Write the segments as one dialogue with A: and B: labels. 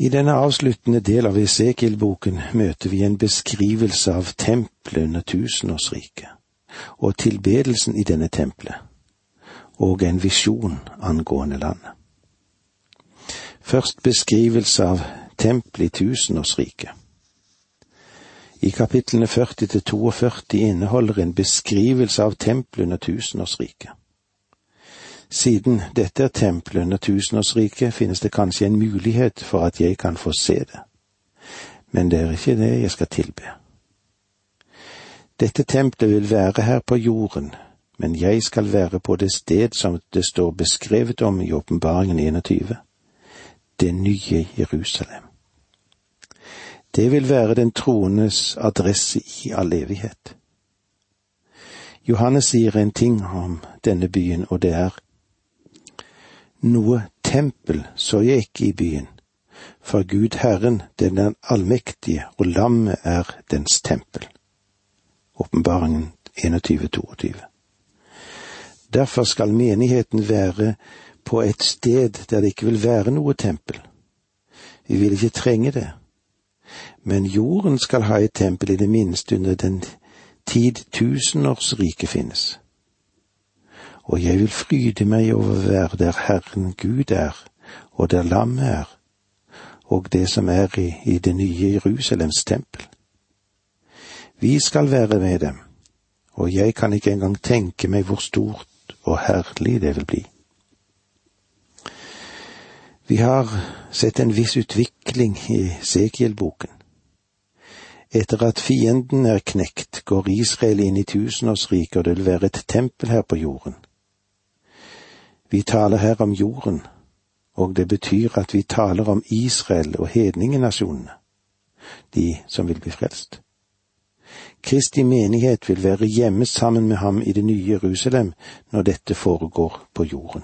A: I denne avsluttende del av Esekiel-boken møter vi en beskrivelse av tempelet under tusenårsriket, og tilbedelsen i denne tempelet, og en visjon angående landet. Først beskrivelse av tempelet i tusenårsriket. I kapitlene 40 til 42 inneholder en beskrivelse av tempelet under tusenårsriket. Siden dette er tempelet under tusenårsriket, finnes det kanskje en mulighet for at jeg kan få se det. Men det er ikke det jeg skal tilbe. Dette tempelet vil være her på jorden, men jeg skal være på det sted som det står beskrevet om i Åpenbaringen 21, det nye Jerusalem. Det vil være den troendes adresse i all evighet. Johannes sier en ting om denne byen, og det er noe tempel så jeg ikke i byen, for Gud Herren, den er allmektige, og lammet er dens tempel. Åpenbaringen 21-22. Derfor skal menigheten være på et sted der det ikke vil være noe tempel. Vi vil ikke trenge det. Men jorden skal ha et tempel i det minste under den tid tusenårsriket finnes og jeg vil fryde meg over å der Herren Gud er, og der lammet er, og det som er i, i det nye Jerusalems tempel. Vi skal være med dem, og jeg kan ikke engang tenke meg hvor stort og herlig det vil bli. Vi har sett en viss utvikling i Sekiel-boken. Etter at fienden er knekt, går Israel inn i tusenårsriket, og det vil være et tempel her på jorden. Vi taler her om jorden, og det betyr at vi taler om Israel og hedningenasjonene, de som vil bli frelst. Kristi menighet vil være hjemme sammen med ham i det nye Jerusalem når dette foregår på jorden.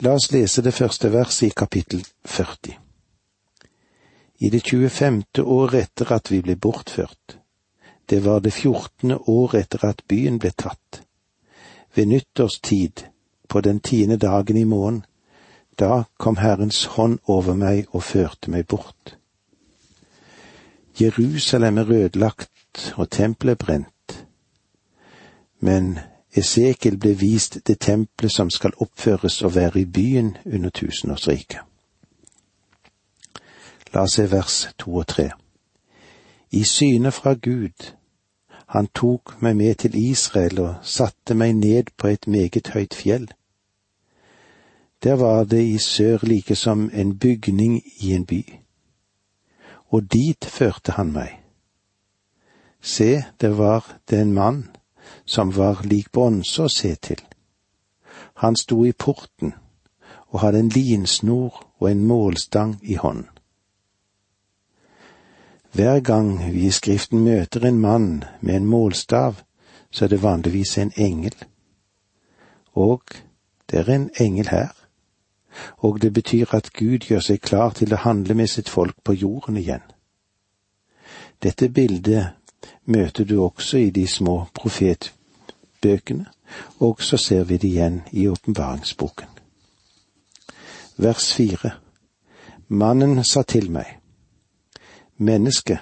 A: La oss lese det første verset i kapittel 40. I det 25. året etter at vi ble bortført, det var det 14. året etter at byen ble tatt, ved nyttårstid, på den tiende dagen i måneden, da kom Herrens hånd over meg og førte meg bort. Jerusalem er rødlagt og tempelet brent, men Esekiel ble vist det tempelet som skal oppføres og være i byen under tusenårsriket. La oss se vers to og tre. I syne fra Gud han tok meg med til Israel og satte meg ned på et meget høyt fjell. Der var det i sør like som en bygning i en by. Og dit førte han meg. Se, det var det en mann som var lik bronse å se til. Han sto i porten og hadde en linsnor og en målstang i hånden. Hver gang vi i Skriften møter en mann med en målstav, så er det vanligvis en engel. Og det er en engel her. Og det betyr at Gud gjør seg klar til å handle med sitt folk på jorden igjen. Dette bildet møter du også i de små profetbøkene, og så ser vi det igjen i åpenbaringsboken. Vers fire. Mannen sa til meg, Menneske,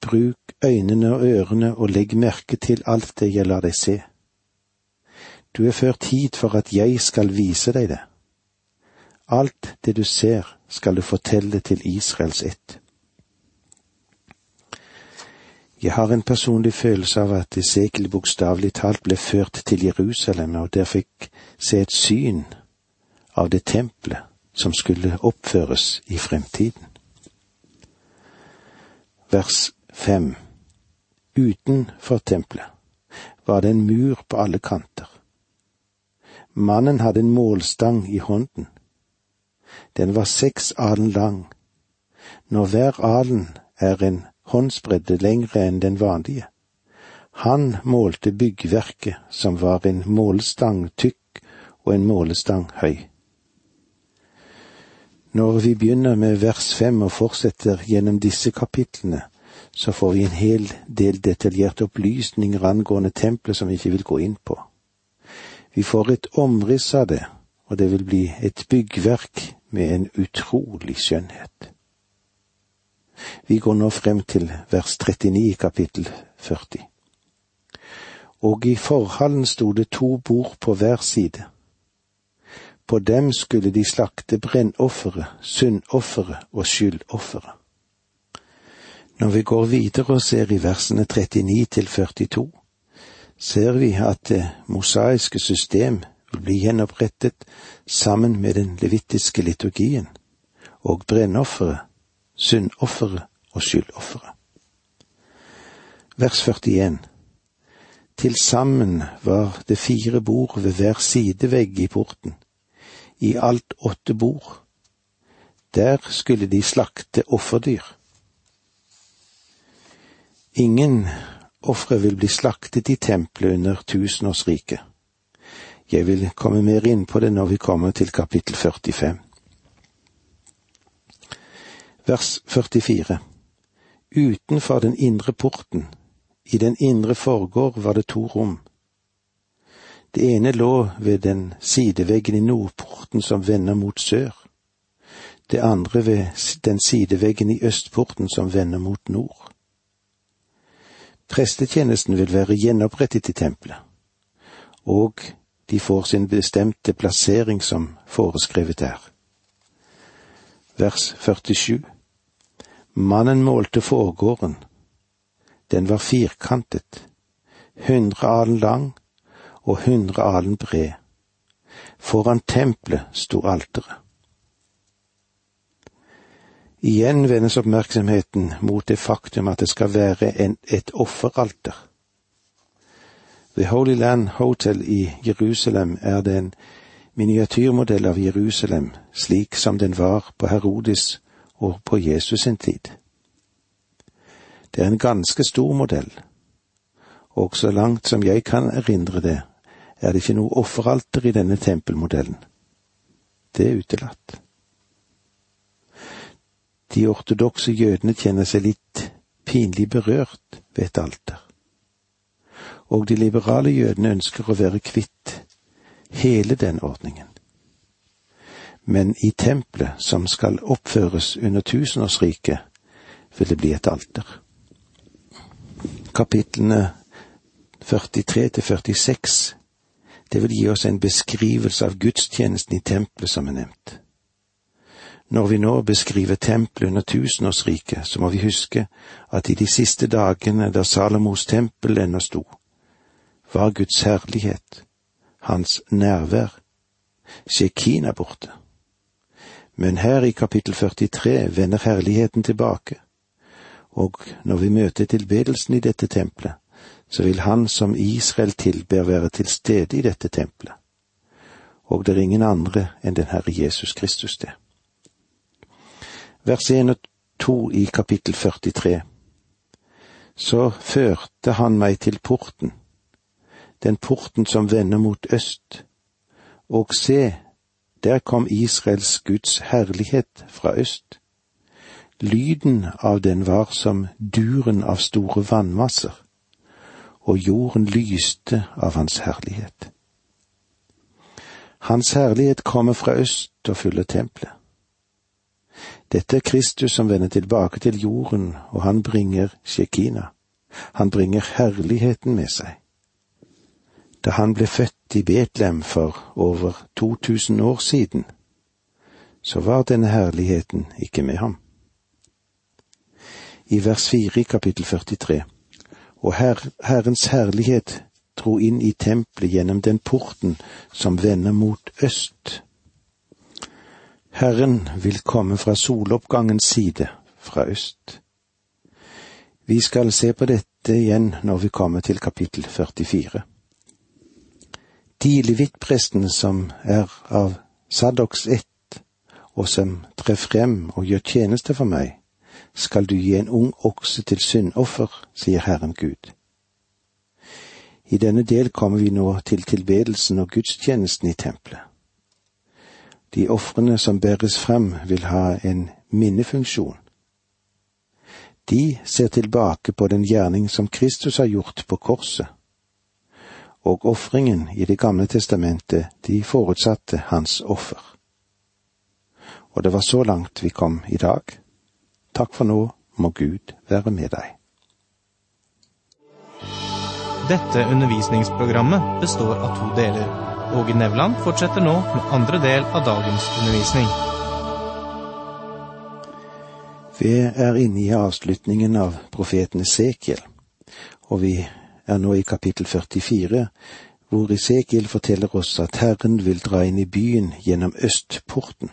A: bruk øynene og ørene og legg merke til alt det jeg lar deg se. Du er ført hit for at jeg skal vise deg det. Alt det du ser, skal du fortelle til Israels ett. Jeg har en personlig følelse av at Esekiel bokstavelig talt ble ført til Jerusalem og der fikk se et syn av det tempelet som skulle oppføres i fremtiden vers fem. Utenfor tempelet var det en mur på alle kanter. Mannen hadde en målstang i hånden. Den var seks alen lang. Når hver alen er en håndsbredde lengre enn den vanlige. Han målte byggverket, som var en målestang tykk og en målestang høy. Når vi begynner med vers fem og fortsetter gjennom disse kapitlene, så får vi en hel del detaljerte opplysninger angående tempelet som vi ikke vil gå inn på. Vi får et omriss av det, og det vil bli et byggverk med en utrolig skjønnhet. Vi går nå frem til vers 39 i kapittel 40. Og i forhallen sto det to bord på hver side. På dem skulle de slakte brennofferet, syndofferet og skyldofferet. Når vi går videre og ser i versene 39 til 42, ser vi at det mosaiske system vil bli gjenopprettet sammen med den levittiske liturgien og brennofferet, syndofferet og skyldofferet. Vers 41 Til sammen var det fire bord ved hver sidevegg i porten, i alt åtte bord. Der skulle de slakte offerdyr. Ingen ofre vil bli slaktet i tempelet under tusenårsriket. Jeg vil komme mer inn på det når vi kommer til kapittel 45. Vers 44 Utenfor den indre porten, i den indre forgård, var det to rom. Det ene lå ved den sideveggen i nordporten som vender mot sør, det andre ved den sideveggen i østporten som vender mot nord. Prestetjenesten vil være gjenopprettet i tempelet, og de får sin bestemte plassering som foreskrevet er. Vers 47 Mannen målte forgården. Den var firkantet, hundre alen lang og hundre alen bred. Foran tempelet sto alteret. Igjen vendes oppmerksomheten mot det faktum at det skal være en, et offeralter. The Holy Land Hotel i Jerusalem er det en miniatyrmodell av Jerusalem, slik som den var på Herodes og på Jesus sin tid. Det er en ganske stor modell, og så langt som jeg kan erindre det, er det ikke noe offeralter i denne tempelmodellen. Det er utelatt. De ortodokse jødene kjenner seg litt pinlig berørt ved et alter. Og de liberale jødene ønsker å være kvitt hele den ordningen. Men i tempelet som skal oppføres under tusenårsriket, vil det bli et alter. Kapitlene 43 til 46 det vil gi oss en beskrivelse av gudstjenesten i tempelet som er nevnt. Når vi nå beskriver tempelet under tusenårsriket, så må vi huske at i de siste dagene da Salomos tempel ennå sto, var Guds herlighet, hans nærvær, Shekina borte. Men her i kapittel 43 vender herligheten tilbake, og når vi møter tilbedelsen i dette tempelet, så vil Han som Israel tilber være til stede i dette tempelet. Og det er ingen andre enn den Herre Jesus Kristus det vers 1 og 2 i kapittel 43. Så førte han meg til porten, den porten som vender mot øst, og se, der kom Israels Guds herlighet fra øst. Lyden av den var som duren av store vannmasser, og jorden lyste av hans herlighet. Hans herlighet kommer fra øst og fyller tempelet. Dette er Kristus som vender tilbake til jorden, og han bringer Shekina. Han bringer herligheten med seg. Da han ble født i Betlehem for over 2000 år siden, så var denne herligheten ikke med ham. I vers fire i kapittel 43, og her, Herrens herlighet dro inn i tempelet gjennom den porten som vender mot øst. Herren vil komme fra soloppgangens side, fra øst. Vi skal se på dette igjen når vi kommer til kapittel 44. De levitprestene som er av Sadoks ett, og som trer frem og gjør tjeneste for meg, skal du gi en ung okse til syndoffer, sier Herren Gud. I denne del kommer vi nå til tilbedelsen og gudstjenesten i tempelet. De ofrene som bæres frem, vil ha en minnefunksjon. De ser tilbake på den gjerning som Kristus har gjort på korset, og ofringen i Det gamle testamentet, de forutsatte hans offer. Og det var så langt vi kom i dag. Takk for nå, må Gud være med deg.
B: Dette undervisningsprogrammet består av to deler. Åge Nevland fortsetter nå med andre del av dagens undervisning.
A: Vi er inne i avslutningen av profeten Esekiel, og vi er nå i kapittel 44, hvor Esekiel forteller oss at Herren vil dra inn i byen gjennom østporten.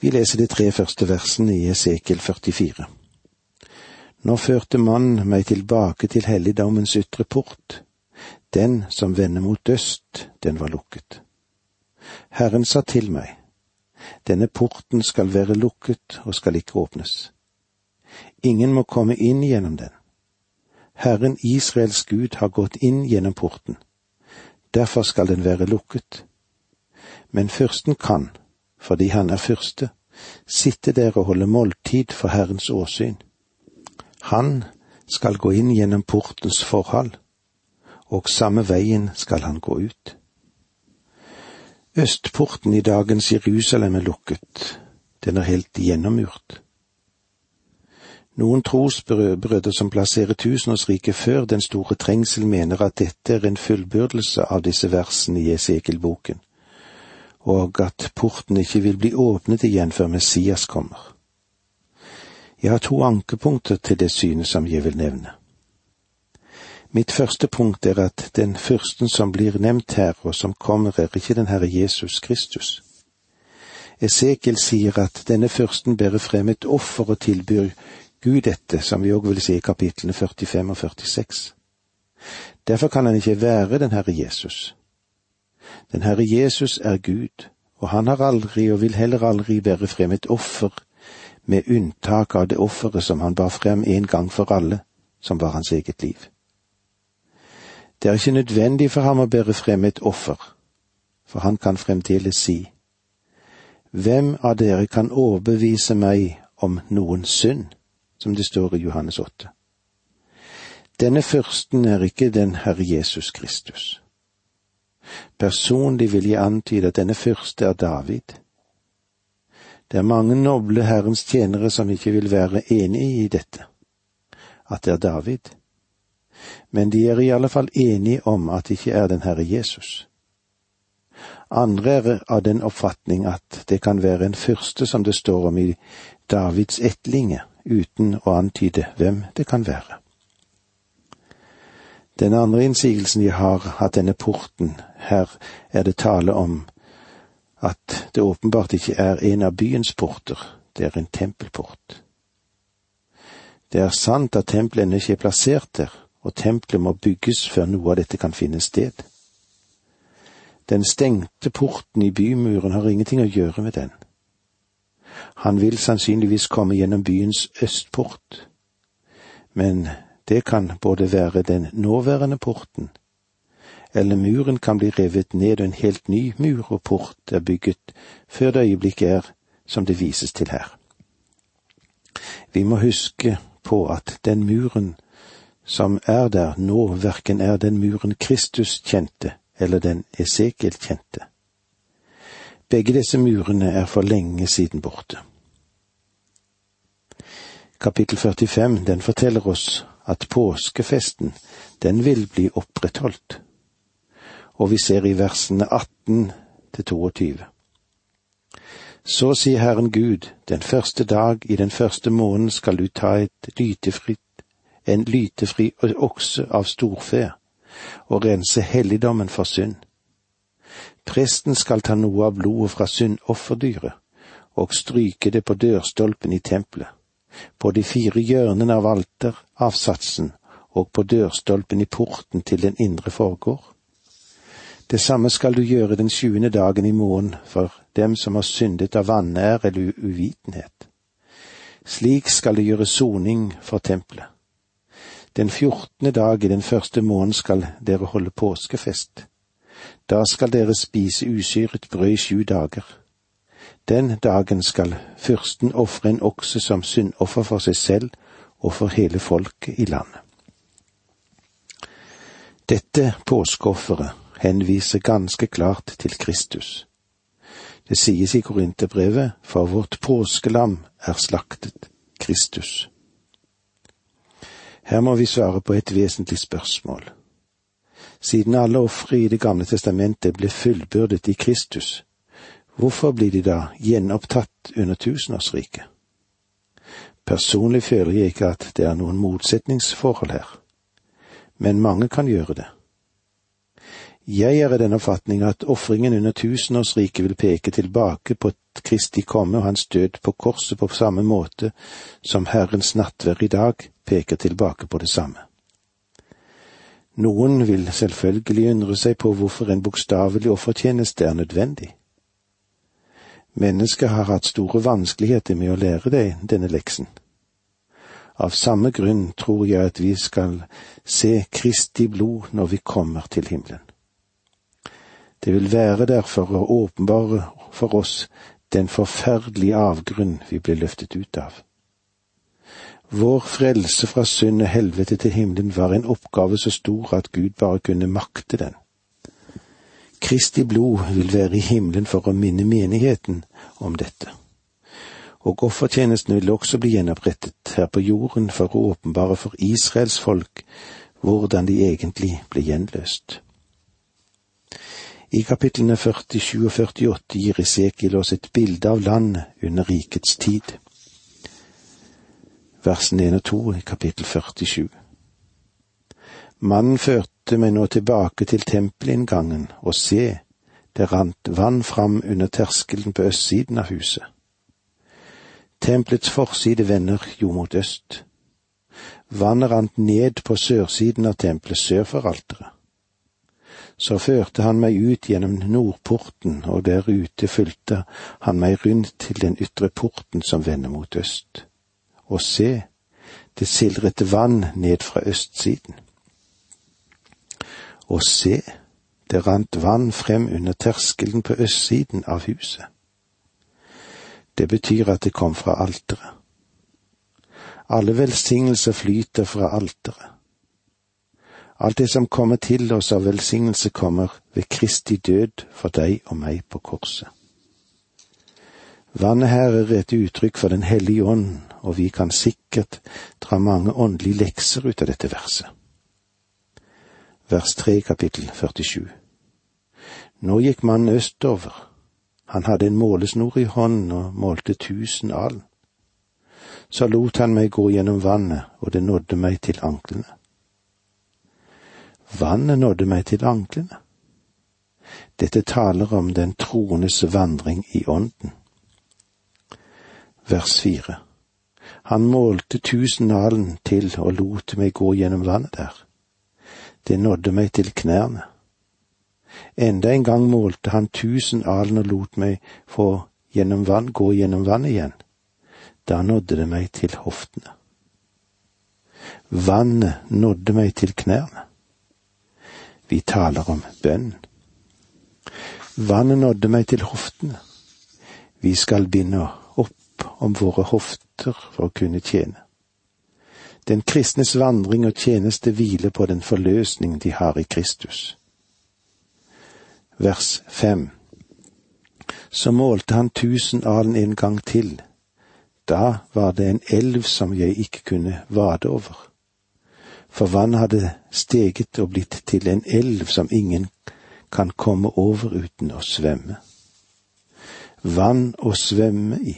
A: Vi leser de tre første versene i Esekiel 44. Nå førte mannen meg tilbake til helligdommens ytre port. Den som vender mot øst, den var lukket. Herren sa til meg, denne porten skal være lukket og skal ikke åpnes. Ingen må komme inn gjennom den. Herren Israels Gud har gått inn gjennom porten. Derfor skal den være lukket. Men fyrsten kan, fordi han er fyrste, sitte der og holde måltid for Herrens åsyn. Han skal gå inn gjennom portens forhold, og samme veien skal han gå ut. Østporten i dagens Jerusalem er lukket, den er helt gjennommurt. Noen trosbrødre som plasserer tusenårsriket før den store trengsel, mener at dette er en fullbyrdelse av disse versene i Esekiel-boken, og at porten ikke vil bli åpnet igjen før Messias kommer. Jeg har to ankepunkter til det synet som jeg vil nevne. Mitt første punkt er at den fyrsten som blir nevnt her, og som kommer, er ikke den Herre Jesus Kristus. Esekiel sier at denne fyrsten bærer frem et offer og tilbyr Gud dette, som vi òg vil se i kapitlene 45 og 46. Derfor kan han ikke være den Herre Jesus. Den Herre Jesus er Gud, og han har aldri og vil heller aldri bære frem et offer, med unntak av det offeret som han bar frem en gang for alle, som var hans eget liv. Det er ikke nødvendig for ham å bære frem et offer, for han kan fremdeles si, Hvem av dere kan overbevise meg om noen synd, som det står i Johannes 8. Denne fyrsten er ikke den Herre Jesus Kristus. Personlig vil jeg antyde at denne fyrste er David. Det er mange noble Herrens tjenere som ikke vil være enig i dette, at det er David men de er i alle fall enige om at det ikke er den Herre Jesus. Andre er av den oppfatning at det kan være en fyrste som det står om i Davids ettlinge, uten å antyde hvem det kan være. Den andre innsigelsen de har hatt denne porten, her er det tale om at det åpenbart ikke er en av byens porter, det er en tempelport. Det er sant at tempelet ennå ikke er plassert der, og tempelet må bygges før noe av dette kan finne sted. Den stengte porten i bymuren har ingenting å gjøre med den. Han vil sannsynligvis komme gjennom byens østport, men det kan både være den nåværende porten, eller muren kan bli revet ned og en helt ny mur og port er bygget før det øyeblikket er som det vises til her. Vi må huske på at den muren som er der nå, verken er den muren Kristus kjente eller den Esekiel kjente. Begge disse murene er for lenge siden borte. Kapittel 45, den forteller oss at påskefesten, den vil bli opprettholdt, og vi ser i versene 18 til 22. Så sier Herren Gud, den første dag i den første måneden skal du ta et lytefritt en lytefri okse av storfe, og rense helligdommen for synd. Presten skal ta noe av blodet fra syndofferdyret og stryke det på dørstolpen i tempelet, på de fire hjørnene av alteravsatsen og på dørstolpen i porten til den indre forgård. Det samme skal du gjøre den sjuende dagen i morgen for dem som har syndet av vanære eller uvitenhet. Slik skal du gjøre soning for tempelet. Den fjortende dag i den første måneden skal dere holde påskefest. Da skal dere spise usyret brød i sju dager. Den dagen skal fyrsten ofre en okse som syndoffer for seg selv og for hele folket i landet. Dette påskeofferet henviser ganske klart til Kristus. Det sies i Korinterbrevet, for vårt påskelam er slaktet, Kristus. Her må vi svare på et vesentlig spørsmål. Siden alle ofre i Det gamle testamentet ble fullbyrdet i Kristus, hvorfor blir de da gjenopptatt under tusenårsriket? Personlig føler jeg ikke at det er noen motsetningsforhold her, men mange kan gjøre det. Jeg er i den oppfatning at ofringen under tusenårsriket vil peke tilbake på Kristi komme og hans død på korset på samme måte som Herrens nattverd i dag peker tilbake på det samme. Noen vil selvfølgelig undre seg på hvorfor en bokstavelig offertjeneste er nødvendig. Mennesket har hatt store vanskeligheter med å lære deg denne leksen. Av samme grunn tror jeg at vi skal se Kristi blod når vi kommer til himmelen. Det vil være derfor å åpenbare for oss den forferdelige avgrunn vi ble løftet ut av. Vår frelse fra synd og helvete til himmelen var en oppgave så stor at Gud bare kunne makte den. Kristi blod vil være i himmelen for å minne menigheten om dette. Og offertjenesten vil også bli gjenopprettet her på jorden for å åpenbare for Israels folk hvordan de egentlig ble gjenløst. I kapitlene 47 og 48 gir Isekiel oss et bilde av landet under rikets tid. Versene 1 og 2 i kapittel 47. Mannen førte meg nå tilbake til tempelinngangen, og se, det rant vann fram under terskelen på østsiden av huset. Tempelets forside vender jo mot øst. Vannet rant ned på sørsiden av tempelet sør for alteret så førte han meg ut gjennom nordporten, og der ute fulgte han meg rundt til den ytre porten som vender mot øst. Og se, det sildret vann ned fra østsiden. Og se, det rant vann frem under terskelen på østsiden av huset. Det betyr at det kom fra alteret. Alle velsignelser flyter fra alteret. Alt det som kommer til oss av velsignelse, kommer ved Kristi død for deg og meg på korset. Vannet her er et uttrykk for Den hellige ånd, og vi kan sikkert dra mange åndelige lekser ut av dette verset. Vers 3 kapittel 47 Nå gikk mannen østover. Han hadde en målesnor i hånden og målte tusen alen. Så lot han meg gå gjennom vannet, og det nådde meg til anklene. Vannet nådde meg til anklene. Dette taler om den troendes vandring i ånden. Vers fire. Han målte tusen alen til og lot meg gå gjennom vannet der. Det nådde meg til knærne. Enda en gang målte han tusen alen og lot meg få gjennom vann, gå gjennom vannet igjen. Da nådde det meg til hoftene. Vannet nådde meg til knærne. Vi taler om bønn. Vannet nådde meg til hoftene. Vi skal binde opp om våre hofter for å kunne tjene. Den kristnes vandring og tjeneste hviler på den forløsning de har i Kristus. Vers fem. Så målte han tusen alen en gang til. Da var det en elv som jeg ikke kunne vade over for vannet hadde steget og blitt til en elv som ingen kan komme over uten å svømme. Vann å svømme i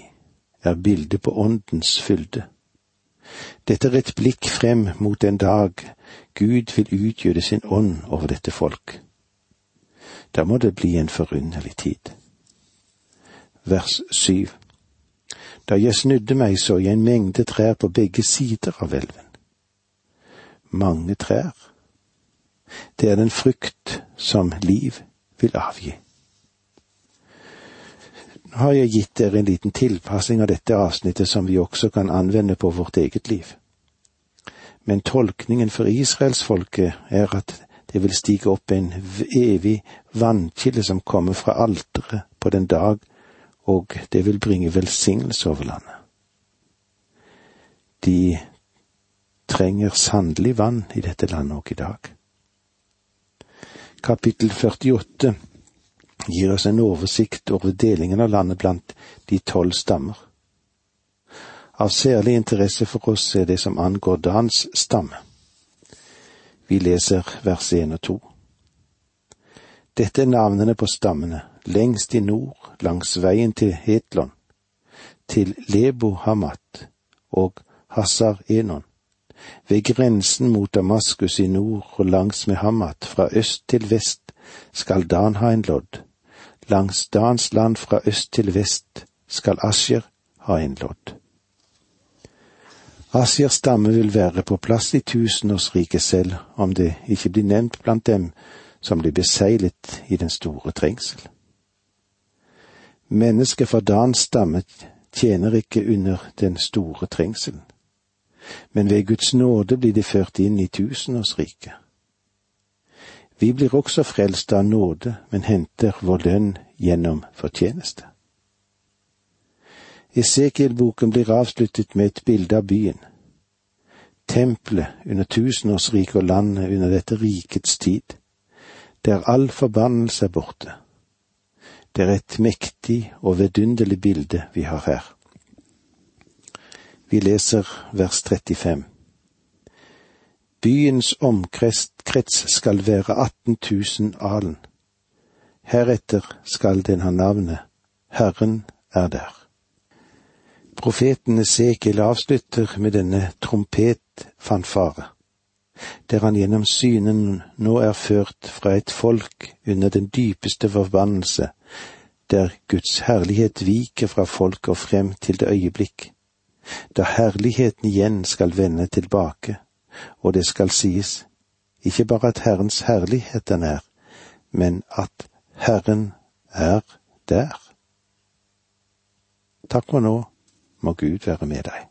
A: er bildet på åndens fylde. Dette er et blikk frem mot en dag Gud vil utgjøre sin ånd over dette folk. Da må det bli en forunderlig tid. Vers syv. Da jeg snudde meg, så jeg en mengde trær på begge sider av elven mange trær. Det er den frukt som liv vil avgi. Har jeg gitt dere en liten tilpassing av dette avsnittet som vi også kan anvende på vårt eget liv. Men tolkningen for israelsfolket er at det vil stige opp en evig vannkilde som kommer fra alteret på den dag, og det vil bringe velsignelse over landet. De trenger sannelig vann i dette landet òg i dag. Kapittel 48 gir oss en oversikt over delingen av landet blant de tolv stammer. Av særlig interesse for oss er det som angår Dans stamme. Vi leser vers 1 og 2. Dette er navnene på stammene, lengst i nord, langs veien til Hetlon, til Lebo Hamat og Hazar Enon, ved grensen mot Damaskus i nord og langs med Hamat fra øst til vest skal Dan ha en lodd, langs Dans land fra øst til vest skal Asjer ha en lodd. Asjers stamme vil være på plass i tusenårsriket selv om det ikke blir nevnt blant dem som blir beseglet i den store trengsel. Mennesket fra Dans stamme tjener ikke under den store trengselen, men ved Guds nåde blir de ført inn i tusenårsriket. Vi blir også frelst av nåde, men henter vår lønn gjennom fortjeneste. Esekiel-boken blir avsluttet med et bilde av byen. Tempelet under tusenårsriket og landet under dette rikets tid, der all forbannelse er borte. Det er et mektig og vidunderlig bilde vi har her. Vi leser vers 35. Byens omkrets skal være 18 000 alen. Heretter skal den ha navnet Herren er der. Profeten Esekiel avslutter med denne trompetfanfare, der han gjennom synen nå er ført fra et folk under den dypeste forbannelse, der Guds herlighet viker fra folk og frem til det øyeblikk, da herligheten igjen skal vende tilbake, og det skal sies, ikke bare at Herrens herlighet er nær, men at Herren er der. Takk for nå må Gud være med deg.